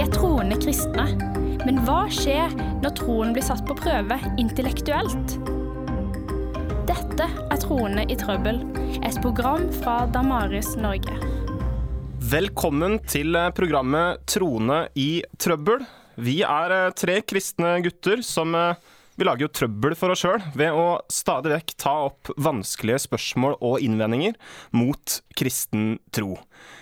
Er troende kristne. Men hva skjer når troen blir satt på prøve intellektuelt? Dette er Troende i trøbbel, et program fra Damaris Norge. Velkommen til eh, programmet Troende i trøbbel. Vi er eh, tre kristne gutter som eh, vi lager jo trøbbel for oss sjøl ved å stadig vekk ta opp vanskelige spørsmål og innvendinger mot kristen tro.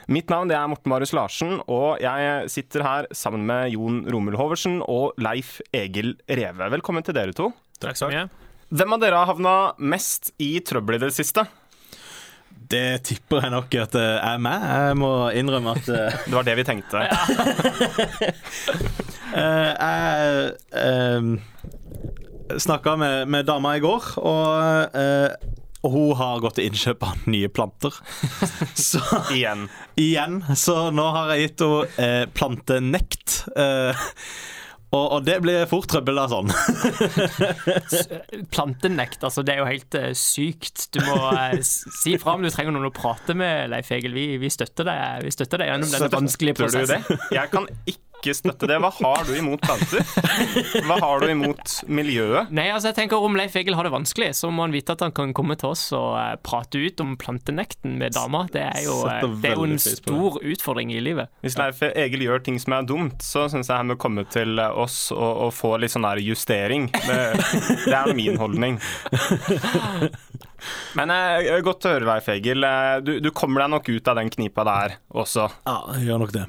Mitt navn er Morten Marius Larsen, og jeg sitter her sammen med Jon Romul Hoversen og Leif Egil Reve. Velkommen til dere to. Takk så mye. Hvem av dere har havna mest i trøbbel i det siste? Det tipper jeg nok at det er meg. Jeg må innrømme at uh, Det var det vi tenkte. jeg, jeg uh, snakka med, med dama i går, og, eh, og hun har gått til innkjøp av nye planter. Så Igjen. igjen, så nå har jeg gitt henne eh, plantenekt. Eh, og, og det blir fort trøbbel av sånn. Plantenekt, altså det er jo helt uh, sykt. Du må uh, si fra om du trenger noen å prate med, Leif Egil. Vi, vi, støtter deg Vi støtter deg gjennom denne vanskelige prosessen. Jeg kan ikke støtte det. Hva har du imot planter? Hva har du imot miljøet? Nei, altså jeg tenker Om Leif Egil har det vanskelig, så må han vite at han kan komme til oss og uh, prate ut om plantenekten med dama. Det er jo, uh, det er jo en stor utfordring i livet. Hvis Leif Egil gjør ting som er dumt, så syns jeg han bør komme til oss og, og få litt sånn der justering. Det, det er min holdning. Men eh, godt å høre, Leif Egil. Eh, Du, du kommer deg nok ut av den knipa der også. Ja, jeg gjør nok det.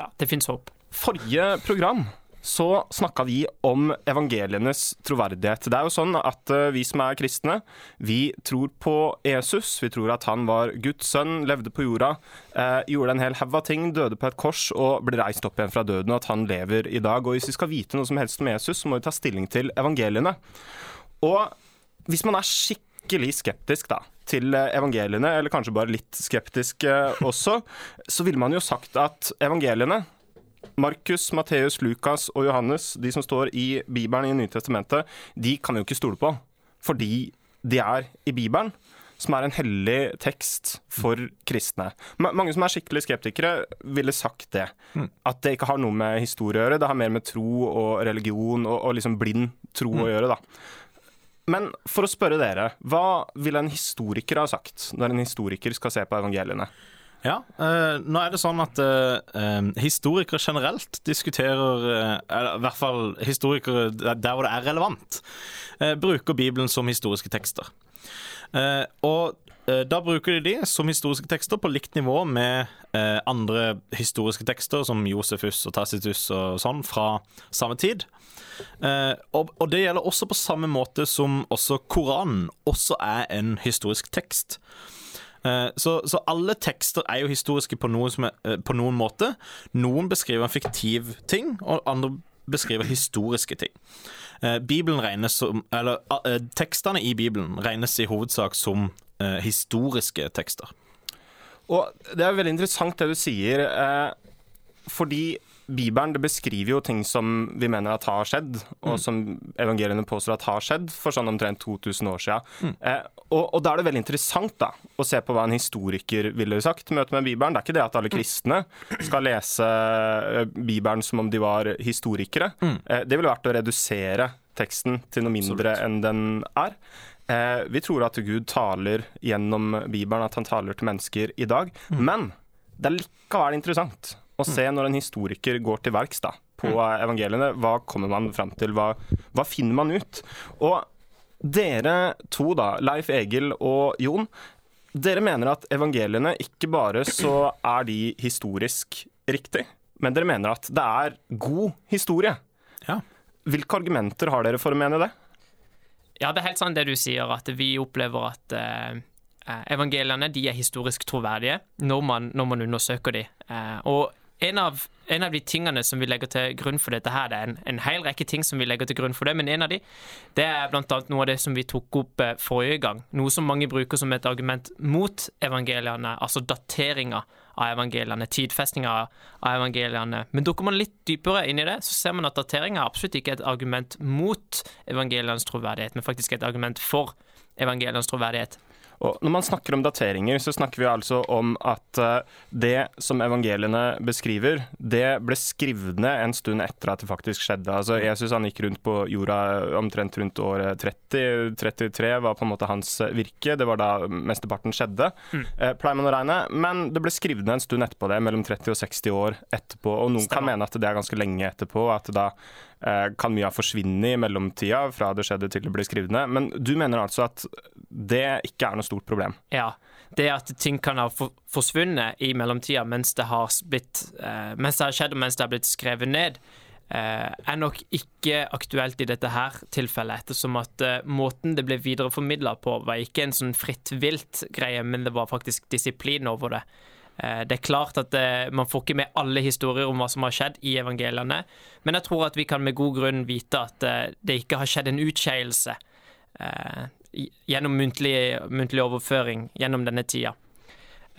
Ja, Det fins håp. Forrige program så snakka vi om evangelienes troverdighet. Det er jo sånn at eh, vi som er kristne, vi tror på Jesus. Vi tror at han var Guds sønn, levde på jorda, eh, gjorde en hel haug av ting, døde på et kors og ble reist opp igjen fra døden, og at han lever i dag. Og hvis vi skal vite noe som helst om Jesus, så må vi ta stilling til evangeliene. Og hvis man er skikkelig skeptisk da, til eh, evangeliene, eller kanskje bare litt skeptisk eh, også, så ville man jo sagt at evangeliene Markus, Matteus, Lukas og Johannes, de som står i Bibelen i Nytestamentet, de kan vi jo ikke stole på. Fordi de er i Bibelen, som er en hellig tekst for kristne. Ma- Mange som er skikkelig skeptikere, ville sagt det. At det ikke har noe med historie å gjøre, det har mer med tro og religion og, og liksom blind tro å gjøre, da. Men for å spørre dere, hva ville en historiker ha sagt når en historiker skal se på evangeliene? Ja, uh, nå er det sånn at eh, historikere generelt diskuterer uh, i hvert fall historikere der hvor det er relevant, bruker Bibelen som historiske tekster. Og da bruker de de som historiske tekster på likt nivå med andre historiske tekster, som Josefus og Tacitus og sånn, fra samme tid. Og, og det gjelder også på samme måte som også Koranen også er en historisk tekst. Eh, Så, så alle tekster er jo historiske på noen, er, eh, på noen måte. Noen beskriver en fiktiv ting, og andre beskriver historiske ting. Eh, Bibelen regnes som Eller tekstene i Bibelen regnes i hovedsak som historiske tekster. Og det er veldig interessant det du sier, fordi Bibelen det beskriver jo ting som vi mener at har skjedd, og som evangeliene påstår at har skjedd for sånn omtrent 2000 år siden. Eh, og, og da er det veldig interessant da, å se på hva en historiker ville sagt i møte med Bibelen. Det er ikke det at alle kristne skal lese eh, Bibelen som om de var historikere. Eh, det ville vært å redusere teksten til noe mindre enn den er. Eh, vi tror at Gud taler gjennom Bibelen, at han taler til mennesker i dag. Men det er likevel interessant å se når en historiker går til verks da, på eh, evangeliene. Hva kommer man fram til? Hva, hva finner man ut? Og dere to, da, Leif Egil og Jon, dere mener at evangeliene ikke bare så er de historisk riktig, men dere mener at det er god historie. Ja. Hvilke argumenter har dere for å mene det? Ja, det er helt sant det du sier, at vi opplever at eh, eh, evangeliene de er historisk troverdige når man, når man undersøker de. Eh, og en av, en av de tingene som vi legger til grunn for dette her, det er en, en hel rekke ting som vi legger til grunn for det, men en av de, det er annet noe av det som vi tok opp eh, forrige gang. Noe som mange bruker som et argument mot evangeliene, altså dateringa av evangeliene, tidfestinga av evangeliene. Men dukker man litt dypere inn i det, så ser man at dateringa er absolutt ikke et argument mot evangelienes troverdighet, men faktisk et argument for evangelienes troverdighet. Og når man snakker om dateringer, så snakker vi altså om at eh, det som evangeliene beskriver, det ble skrevet ned en stund etter at det faktisk skjedde. Altså Jesus han gikk rundt på jorda omtrent rundt året 30. 33 var på en måte hans virke. Det var da mesteparten skjedde, mm. eh, pleier man å regne. Men det ble skrevet ned en stund etterpå det, mellom 30 og 60 år etterpå. Og noen Stemmer. kan mene at det er ganske lenge etterpå. at da Eh, kan mye ha forsvunnet i mellomtida fra det skjedde til det ble skrevet ned. Men du mener altså at det ikke er noe stort problem? Ja. Det at ting kan ha forsvunnet i mellomtida mens det har eh, mens det har skjedd og mens det har blitt skrevet ned, eh, er nok ikke aktuelt i dette her tilfellet, ettersom at måten det ble videreformidla på, var ikke en sånn fritt vilt greie, men det var faktisk disiplin over det. Eh, det er klart at eh, man får ikke med alle historier om hva som har skjedd i evangeliene, men jeg tror at vi kan med god grunn vite at eh, det ikke har skjedd en utskeielse gjennom muntlig, muntlig, overføring gjennom denne tida.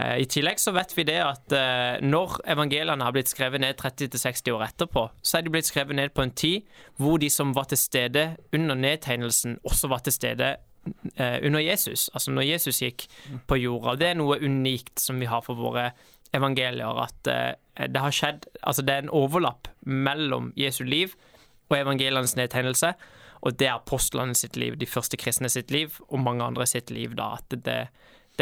I tillegg så vet vi det at når evangeliene har blitt skrevet ned 30-60 år etterpå, så er de blitt skrevet ned på en tid hvor de som var til stede under nedtegnelsen, også var til stede Eh, under Jesus, altså når Jesus gikk på jorda. Det er noe unikt som vi har for våre evangelier, at eh, det har skjedd Altså det er en overlapp mellom Jesu liv og evangelienes nedtegnelse, og det er apostlene sitt liv, de første kristne sitt liv, og mange andre sitt liv, da. At det,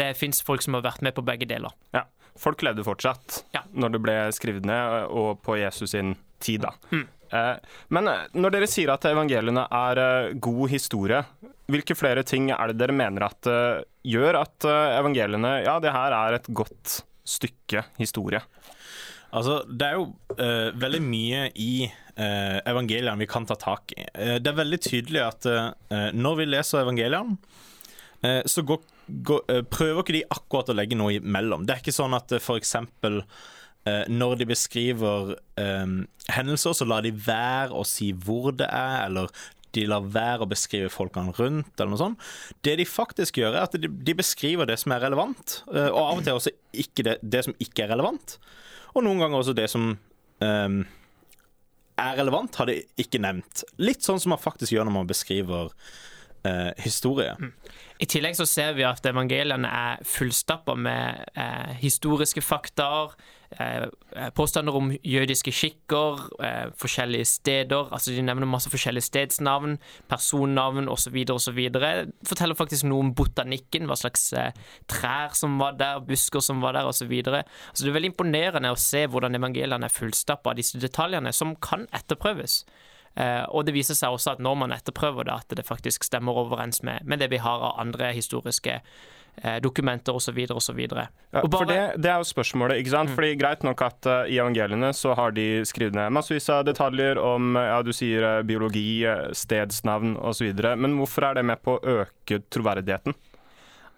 det fins folk som har vært med på begge deler. Ja. Folk levde fortsatt ja. når det ble skrevet ned, og på Jesus sin tid, da. Mm. Eh, men eh, når dere sier at evangeliene er eh, god historie, hvilke flere ting er det dere mener at gjør at evangeliene Ja, det her er et godt stykke historie? Altså, Det er jo uh, veldig mye i uh, evangeliene vi kan ta tak i. Uh, det er veldig tydelig at når vi leser evangeliene, så går, går, prøver ikke de akkurat å legge noe imellom. Det er ikke sånn at uh, f.eks når de beskriver hendelser, så lar de være å si hvor det er, eller de lar være å beskrive folkene rundt, eller noe sånt. Det de faktisk gjør, er at de, de beskriver det som er relevant, og av og til også det, det, som ikke er relevant. Og noen ganger også det som um, er relevant, har de ikke nevnt. Litt sånn som man faktisk gjør når man beskriver uh, historie. Mm. I tillegg så ser vi at evangeliene er fullstappa med eh, historiske faktaer, eh, påstander om jødiske skikker, eh, forskjellige steder. altså De nevner masse forskjellige stedsnavn, personnavn osv. osv. Forteller faktisk noe om botanikken, hva slags eh, trær som var der, busker som var der osv. Altså, det er veldig imponerende å se hvordan evangeliene er fullstappa av disse detaljene, som kan etterprøves. Eh, og det viser seg også at når man etterprøver det, at det faktisk stemmer overens med, med det vi har av andre historiske eh, dokumenter osv. osv. Ja, for det, det, er jo spørsmålet, ikke sant? Mm. Fordi Greit nok at uh, i evangeliene så har de skrevet ned massevis av detaljer om ja, du sier uh, biologi, stedsnavn osv., men hvorfor er det med på å øke troverdigheten?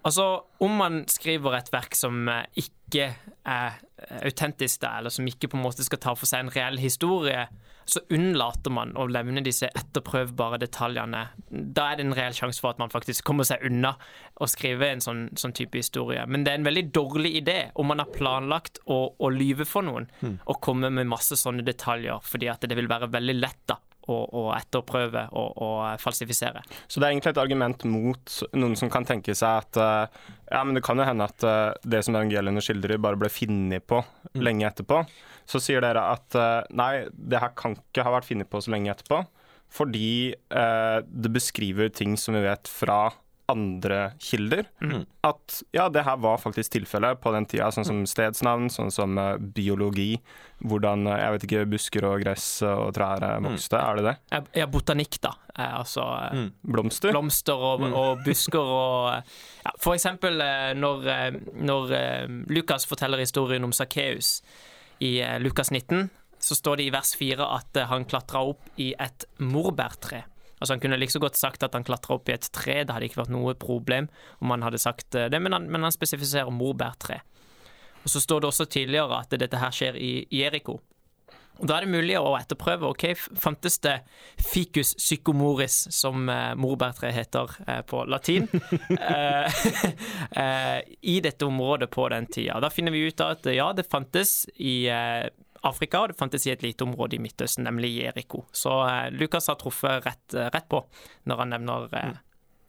Altså, om man skriver et verk som ikke er autentisk, eller som ikke på en måte skal ta for seg en reell historie, så unnlater man å levne disse etterprøvbare detaljene. Da er det en reell sjanse for at man faktisk kommer seg unna å skrive en sånn, sånn type historie. Men det er en veldig dårlig idé om man har planlagt å, å lyve for noen mm. og komme med masse sånne detaljer, fordi at det vil være veldig lett da å, å etterprøve og, og, falsifisere. Så det er egentlig et argument mot noen som kan tenke seg at uh, ja, men det kan jo hende at uh, det som evangeliene skildrer, bare ble funnet på mm. lenge etterpå. Så sier dere at uh, nei, det her kan ikke ha vært funnet på så lenge etterpå, fordi det beskriver ting som vi vet fra andre kilder. Mm. At ja, det her var faktisk tilfellet på den tida, sånn som mm. stedsnavn, sånn som uh, biologi. Hvordan uh, jeg vet ikke, busker og gress og trær uh, vokste. Mm. Er det det? Ja, botanikk, da. altså mm. Blomster? Blomster og, mm. og busker og ja, For eksempel når, når Lukas forteller historien om Sakkeus i Lukas 19, så står det i vers 4 at han klatra opp i et morbærtre. Altså Han kunne like så godt sagt at han klatra opp i et tre, det hadde ikke vært noe problem om han hadde sagt eh, det, men han, men han spesifiserer morbærtre. Og Så står det også tidligere at dette her skjer i Jeriko. Og Da er det mulig å etterprøve. ok, Fantes det ficus psychomoris, som eh, morbærtre heter eh, på latin, eh, eh, i dette området på den tida? Da finner vi ut at ja, det fantes i eh, Afrika, og det fantes i et lite område i Midtøsten, nemlig Jeriko. Så eh, Lukas har truffet rett, eh, rett, på når han nevner eh,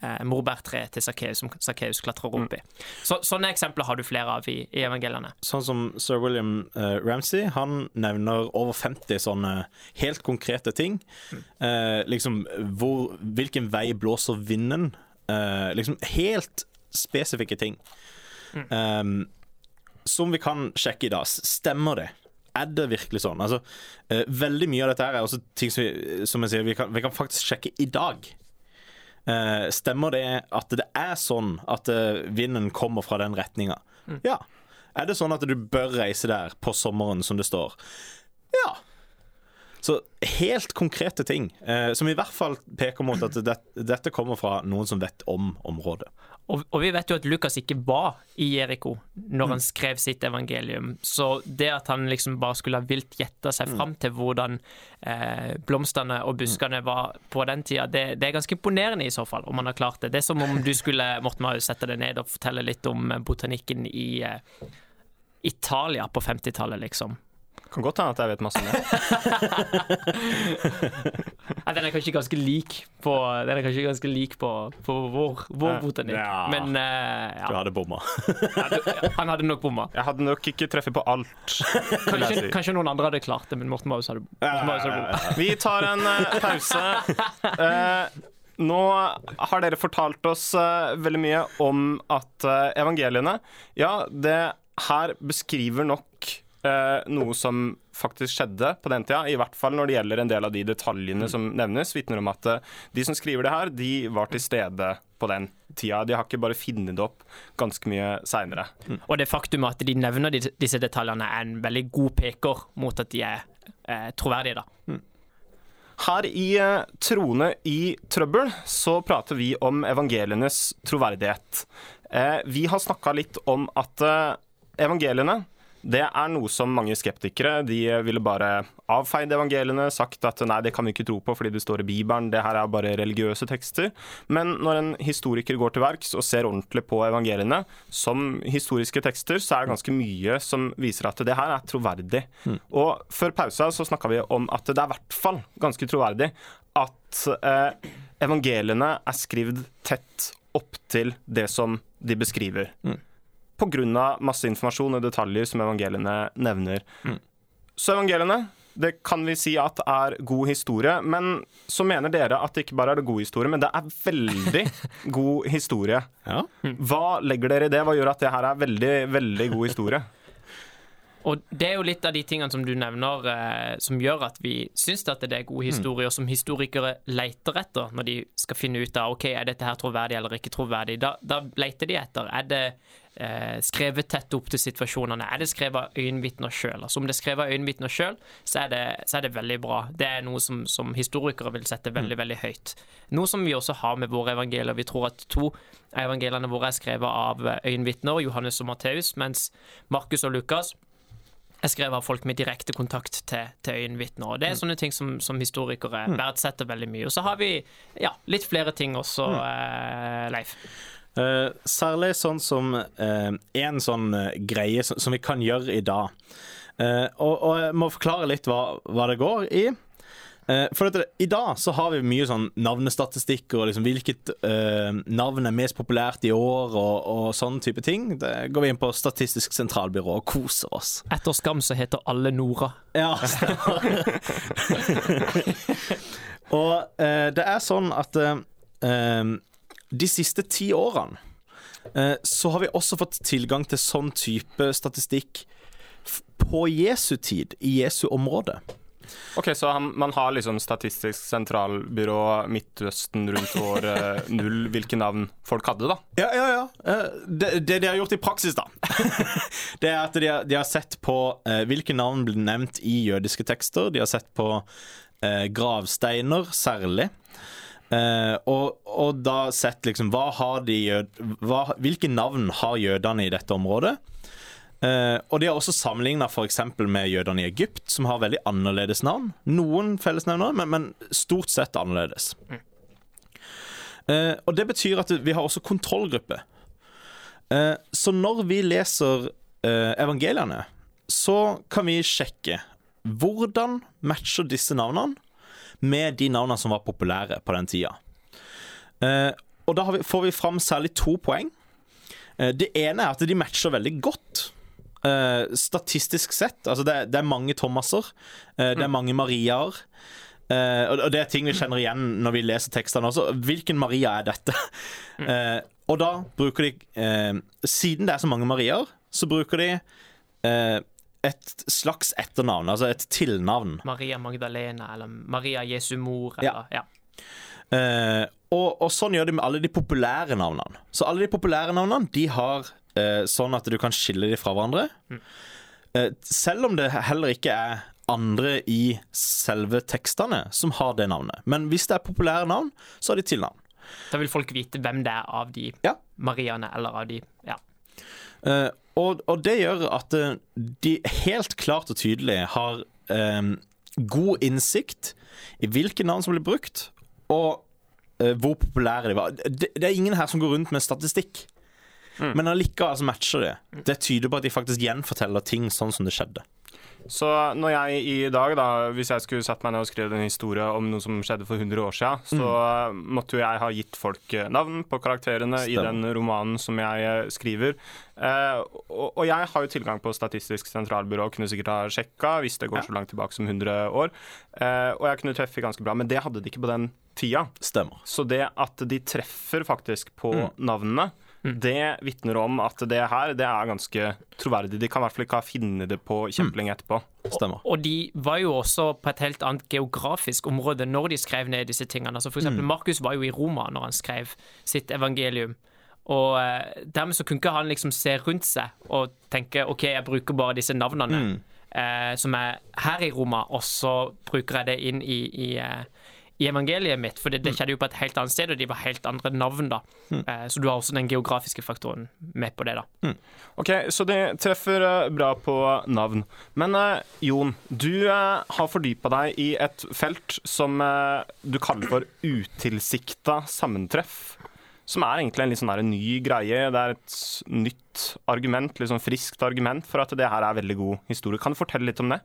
eh, morbærtreet til Sakkeus, som Sakkeus klatrer opp i. Så, sånne eksempler har du flere av i, i evangeliene. Sånn som sir William eh, Ramsay, han nevner over 50 sånne helt konkrete ting. Eh, liksom hvor, hvilken vei blåser vinden? Eh, liksom helt spesifikke ting. Um, som vi kan sjekke i dag. Stemmer det? Er det virkelig sånn? Altså, eh, veldig mye av dette her er også ting som, vi, som jeg sier, vi kan, vi kan faktisk sjekke i dag. Eh, stemmer det at det er sånn at eh, vinden kommer fra den retninga? Ja. Er det sånn at du bør reise der på sommeren, som det står? Ja. Så helt konkrete ting, eh, som i hvert fall peker mot at det, dette kommer fra noen som vet om området. Og, og vi vet jo at Lukas ikke var i Jeriko når han skrev sitt evangelium. Så det at han liksom bare skulle ha vilt gjette seg fram til hvordan eh, blomstene og buskene var på den tida, det, det er ganske imponerende i så fall, om han har klart det. Det er som om du skulle Morten Marius, sette deg ned og fortelle litt om eh, botanikken i eh, Italia på 50-tallet, liksom. Kan godt hende at jeg vet masse om det. den er kanskje ganske lik på Den er kanskje ganske lik på, på vår, vår botanikk, Ja. men eh, Du hadde bomma. han hadde nok bomma. Jeg hadde nok ikke treffet på alt. Kanskje, kanskje noen andre hadde klart det, men Morten Maus hadde, Morten hadde bomma. Vi tar en uh, pause. Uh, nå har dere fortalt oss uh, veldig mye om at uh, evangeliene Ja, det her beskriver nok noe som faktisk skjedde på den tida. I hvert fall når det gjelder en del av de detaljene som nevnes. Vitner om at eh, de som skriver det her, de var til stede på den tida. De har ikke bare funnet det opp ganske mye seinere. Og det faktum at de nevner de- disse detaljene, er en veldig god peker mot at de er eh, troverdige. da. Her i eh, Trone i trøbbel så prater vi om evangelienes troverdighet. Eh, vi har snakka litt om at eh, evangeliene det er noe som mange skeptikere de ville bare avfeid evangeliene, sagt at nei, det kan vi ikke tro på fordi det står i Bibelen, det her er bare religiøse tekster. Men når en historiker går til verks og ser ordentlig på evangeliene som historiske tekster, så er det ganske mye som viser at det her er troverdig. Og før pausa så snakka vi om at det er i hvert fall ganske troverdig at eh, evangeliene er skrevet tett opp til det som de beskriver. På av masse informasjon og detaljer som evangeliene nevner. Så evangeliene det kan vi si at er god historie, men så mener dere at det ikke bare er det god historie, men det er veldig god historie. Ja. Hva legger dere i det? Hva gjør at det her er veldig, veldig god historie? Og det er jo litt av de tingene som du nevner eh, som gjør at vi syns at det er gode historier, som historikere leter etter når de skal finne ut av ok, er dette her troverdig eller ikke troverdig. Da, da leter de etter er det eh, skrevet tett opp til situasjonene. Er det skrevet av øyenvitner sjøl? Altså, om det er skrevet av øyenvitner sjøl, så, det- så er det veldig bra. Det er noe som, som historikere vil sette veldig veldig høyt. Noe som vi også har med våre evangelier. Vi tror at to av evangeliene våre er skrevet av eh, øyenvitner, Johannes og Matteus, mens Markus og Lukas er skrevet av folk med direkte kontakt til, til øyenvitner. Og det er sånne ting som, som historikere verdsetter veldig mye. Og så har vi ja, litt flere ting også, eh, Leif. Eh, særlig sånn som eh, en sånn eh, greie som, vi kan gjøre i dag. Og, og jeg må forklare litt hva, hva det går i. For at det, I dag så har vi mye sånn navnestatistikker og liksom hvilket uh, navn er mest populært i år og, og sånn type ting. Det går vi inn på Statistisk sentralbyrå og koser oss. Etter Skam så heter alle Nora. Ja, Og uh, det er sånn at uh, de siste ti årene eh, så har vi også fått tilgang til sånn type statistikk på Jesu tid, i Jesu område. Ok, Så han, man har liksom Statistisk sentralbyrå Midtøsten rundt år eh, null, hvilke navn folk hadde, da? Ja, ja, ja. Eh, Det, det de har gjort i praksis, da, det er at de har, de har sett på hvilke navn blir nevnt i jødiske tekster. De har sett på eh, gravsteiner særlig. Eh, og, og da sett liksom hva har de jød, hva, Hvilke navn har jødene i dette området? Uh, og de har også sammenligna f.eks. med jødene i Egypt, som har veldig annerledes navn. Noen fellesnevnere, men, men stort sett annerledes. Uh, og det betyr at vi har også kontrollgruppe. Så når vi leser evangeliene, så kan vi sjekke hvordan matcher disse navnene med de navnene som var populære på den tida. Eh, og da har vi, får vi fram særlig to poeng. Eh, det ene er at de matcher veldig godt. Eh, statistisk sett. Altså det, er mange Thomaser. det er mange Mariaer. eh, og, det er ting vi kjenner igjen når vi leser tekstene også. Hvilken Maria er dette? Eh, og da bruker de eh, Siden det er så mange Mariaer, så bruker de eh, et slags etternavn, altså et tilnavn. Maria Magdalena eller Maria Jesu mor. Eller, ja. Eh, og, og sånn gjør de med alle de populære navnene. Så alle de populære navnene De har eh, sånn at du kan skille dem fra hverandre. Eh, selv om det heller ikke er andre i selve tekstene som har det navnet. Men hvis det er populære navn, så har de tilnavn. Da vil folk vite hvem det er av de Ja. Mariaene eller av de Ja. Eh, og, og det gjør at eh, de helt klart og tydelig har um, god innsikt i hvilke navn som blir brukt, og uh, hvor populære de var. Det, det er ingen her som går rundt med statistikk. Men allikevel så matcher det. Det tyder på at de faktisk gjenforteller ting sånn som det skjedde. Så når jeg i dag, da, hvis jeg skulle satt meg ned og skrevet en historie om noe som skjedde for 100 år siden, så mm. måtte jo jeg ha gitt folk eh, navn på karakterene i den romanen som jeg eh, skriver. Eh, og, og jeg har jo tilgang på Statistisk sentralbyrå og kunne sikkert ha sjekka hvis det går så langt tilbake som 100 år. Eh, og jeg kunne treffe ganske bra, men det hadde de ikke på den tida. Stemmer. Så det at de treffer faktisk på navnene, det vitner om at det her det er ganske troverdig. De kan i hvert fall ikke ha funnet det på kjempelenge etterpå. Stemmer. Og de var jo også på et helt annet geografisk område når de skrev ned disse tingene. Altså for eksempel Markus var jo i Roma når han skrev sitt evangelium. Og eh, dermed så kunne ikke han liksom se rundt seg og tenke OK, jeg bruker bare disse navnene eh, som er her i Roma, og så bruker jeg det inn i, i, eh, i evangeliet mitt. For det, det skjedde jo på et helt annet sted, og de var helt andre navn, da. Eh, så du har også den geografiske faktoren med på det, da. Ok, Så de treffer eh, bra på navn. Men eh, Jon, du eh, har fordypa deg i et felt som du kaller for utilsikta sammentreff. Som er egentlig en litt sånn der ny greie. Det er et nytt argument, litt sånn friskt argument for at det her er veldig god historie. Kan du fortelle litt om det?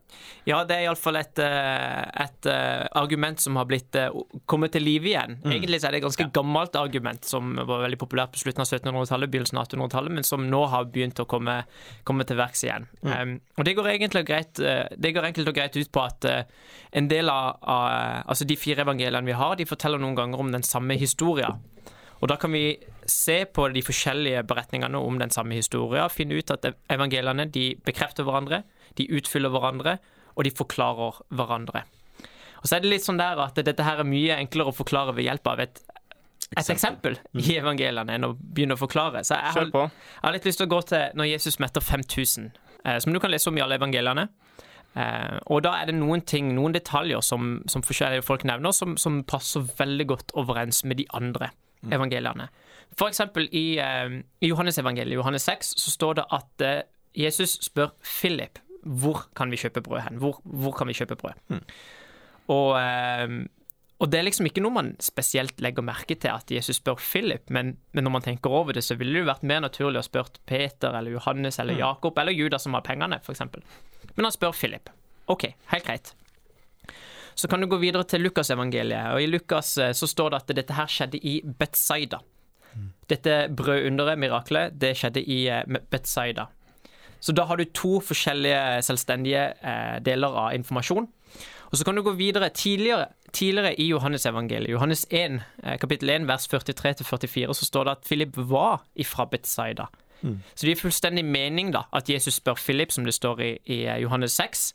Ja, det er iallfall et, eh, et eh, argument som har blitt eh, kommet til live igjen. Egentlig er det et ganske gammelt argument som var veldig populært på slutten av 1700-tallet, begynnelsen av 1800-tallet, men som nå har begynt å komme, komme til verks igjen. Um, og det går, greit, det går enkelt og greit ut på at en del av, av altså de fire evangeliene vi har, de forteller noen ganger om den samme historien. Og da kan vi se på de forskjellige beretningene om den samme historien, finne ut at evangeliene de bekrefter hverandre, de utfyller hverandre, og de forklarer hverandre. Og så er det litt sånn der at dette her er mye enklere å forklare ved hjelp av et, et eksempel i evangeliene enn å begynne å forklare. Så jeg har, jeg har litt lyst til å gå til når Jesus metter 5000, eh, som du kan lese om i alle evangeliene. Eh, og da er det noen ting, noen detaljer som, som forskjellige folk nevner, som, som passer veldig godt overens med de andre evangeliene. For eksempel i, eh, i Johannes evangeliet, Johannes 6, så står det at eh, Jesus spør Philip hvor kan vi kjøpe brød hen? Hvor, hvor kan vi kjøpe brød? Og, eh, og det er liksom ikke noe man spesielt legger merke til at Jesus spør Philip, men, men når man tenker over det, så ville det jo vært mer naturlig å spørre Peter eller Johannes eller Jakob eller Judas som har pengene, f.eks. Men han spør Philip. OK, helt greit. Så kan du gå videre til Lukasevangeliet, og i Lukas eh, så står det at dette her skjedde i Betzaida. Dette brødunderet, miraklet, det skjedde i eh, Betzaida. Så da har du to forskjellige selvstendige eh, deler av informasjon. Og så kan du gå videre tidligere, tidligere i Johannes evangeliet. Johannes 1, eh, kapittel 1, vers 43-44, så står det at Philip var ifra Betzaida. Så det gir fullstendig mening da, at Jesus spør Philip, som det står i, i Johannes 6,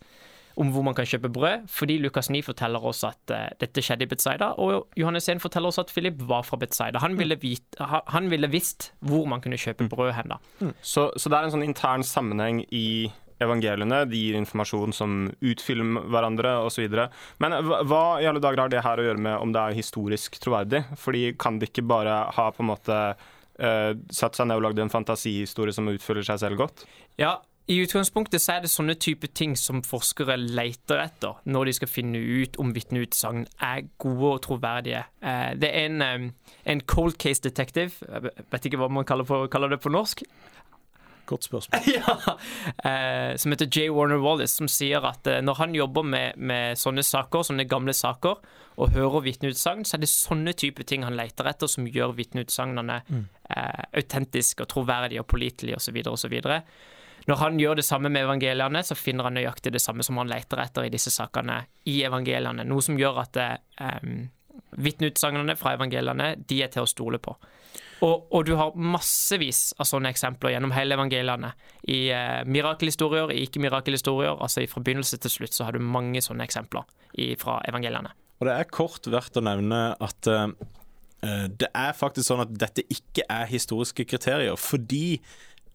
om hvor man kan kjøpe brød, fordi Lukas 9 forteller oss at uh, dette skjedde i Betzaida, og Johannes 1 forteller oss at Philip var fra Betzaida. Han ville, han ville visst hvor man kunne kjøpe brød hen, da. Så, så det er en sånn intern sammenheng i evangeliene. De gir informasjon som utfyller hverandre osv. Men hva, hva i alle dager har det her å gjøre med om det er historisk troverdig? Fordi kan det ikke bare ha på en måte uh, satt seg ned og lagd en fantasihistorie som utfyller seg selv godt? Ja, i utgangspunktet så er det sånne type ting som forskere leter etter når de skal finne ut om vitneutsagn er gode og troverdige. Eh, Det er en, en cold case detective, jeg vet ikke hva man kaller, på, kaller det på norsk. Godt spørsmål. ja, eh, som heter J. Warner Wallace, som sier at eh, når han jobber med, med sånne saker, sånne gamle saker, og hører vitneutsagn, så er det sånne type ting han leter etter, som gjør vitneutsagnene mm. autentiske og troverdige og pålitelige osv. osv. Når han gjør det samme med evangeliene, så finner han nøyaktig det samme som han leter etter i disse sakene i evangeliene. Noe som gjør at um, vitneutsagnene fra evangeliene de er til å stole på. Og, og, du har massevis av sånne eksempler gjennom hele evangeliene. I eh, mirakelhistorier, i ikke-mirakelhistorier. Altså fra begynnelse til slutt så har du mange sånne eksempler i, fra evangeliene. Og det er kort verdt å nevne at uh, det er faktisk sånn at dette ikke er historiske kriterier, fordi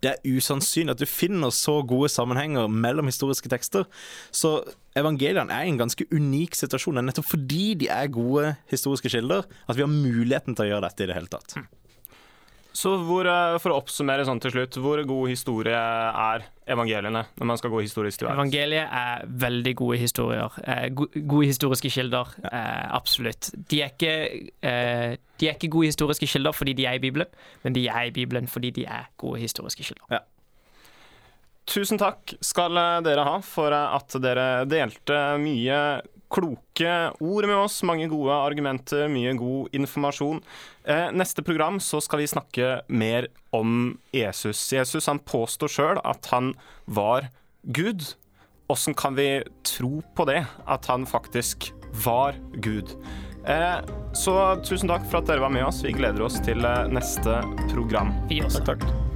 det er usannsynlig at du finner så gode sammenhenger mellom historiske tekster. Så evangeliene er i en ganske unik situasjon. Det er nettopp fordi de er gode historiske kilder, at vi har muligheten til å gjøre dette i det hele tatt. Så hvor, eh, For å oppsummere sånn til slutt, hvor god historie er evangeliene når man skal gå historisk til verks? Evangeliet er veldig gode historier. Eh, gode historiske kilder. Ja. Eh, absolutt. De er, ikke, de er ikke gode historiske kilder fordi de er i Bibelen, men de er i Bibelen fordi de er gode historiske kilder. Ja. Tusen takk skal dere ha for at dere delte mye kloke ord med oss, mange gode argumenter, mye god informasjon. Eh, neste program så skal vi snakke mer om Jesus. Jesus han påstår sjøl at han var Gud. Åssen kan vi tro på det, at han faktisk var Gud? Eh, så tusen takk for at dere var med oss. Vi gleder oss til eh, neste program. Vi også. Takk, takk.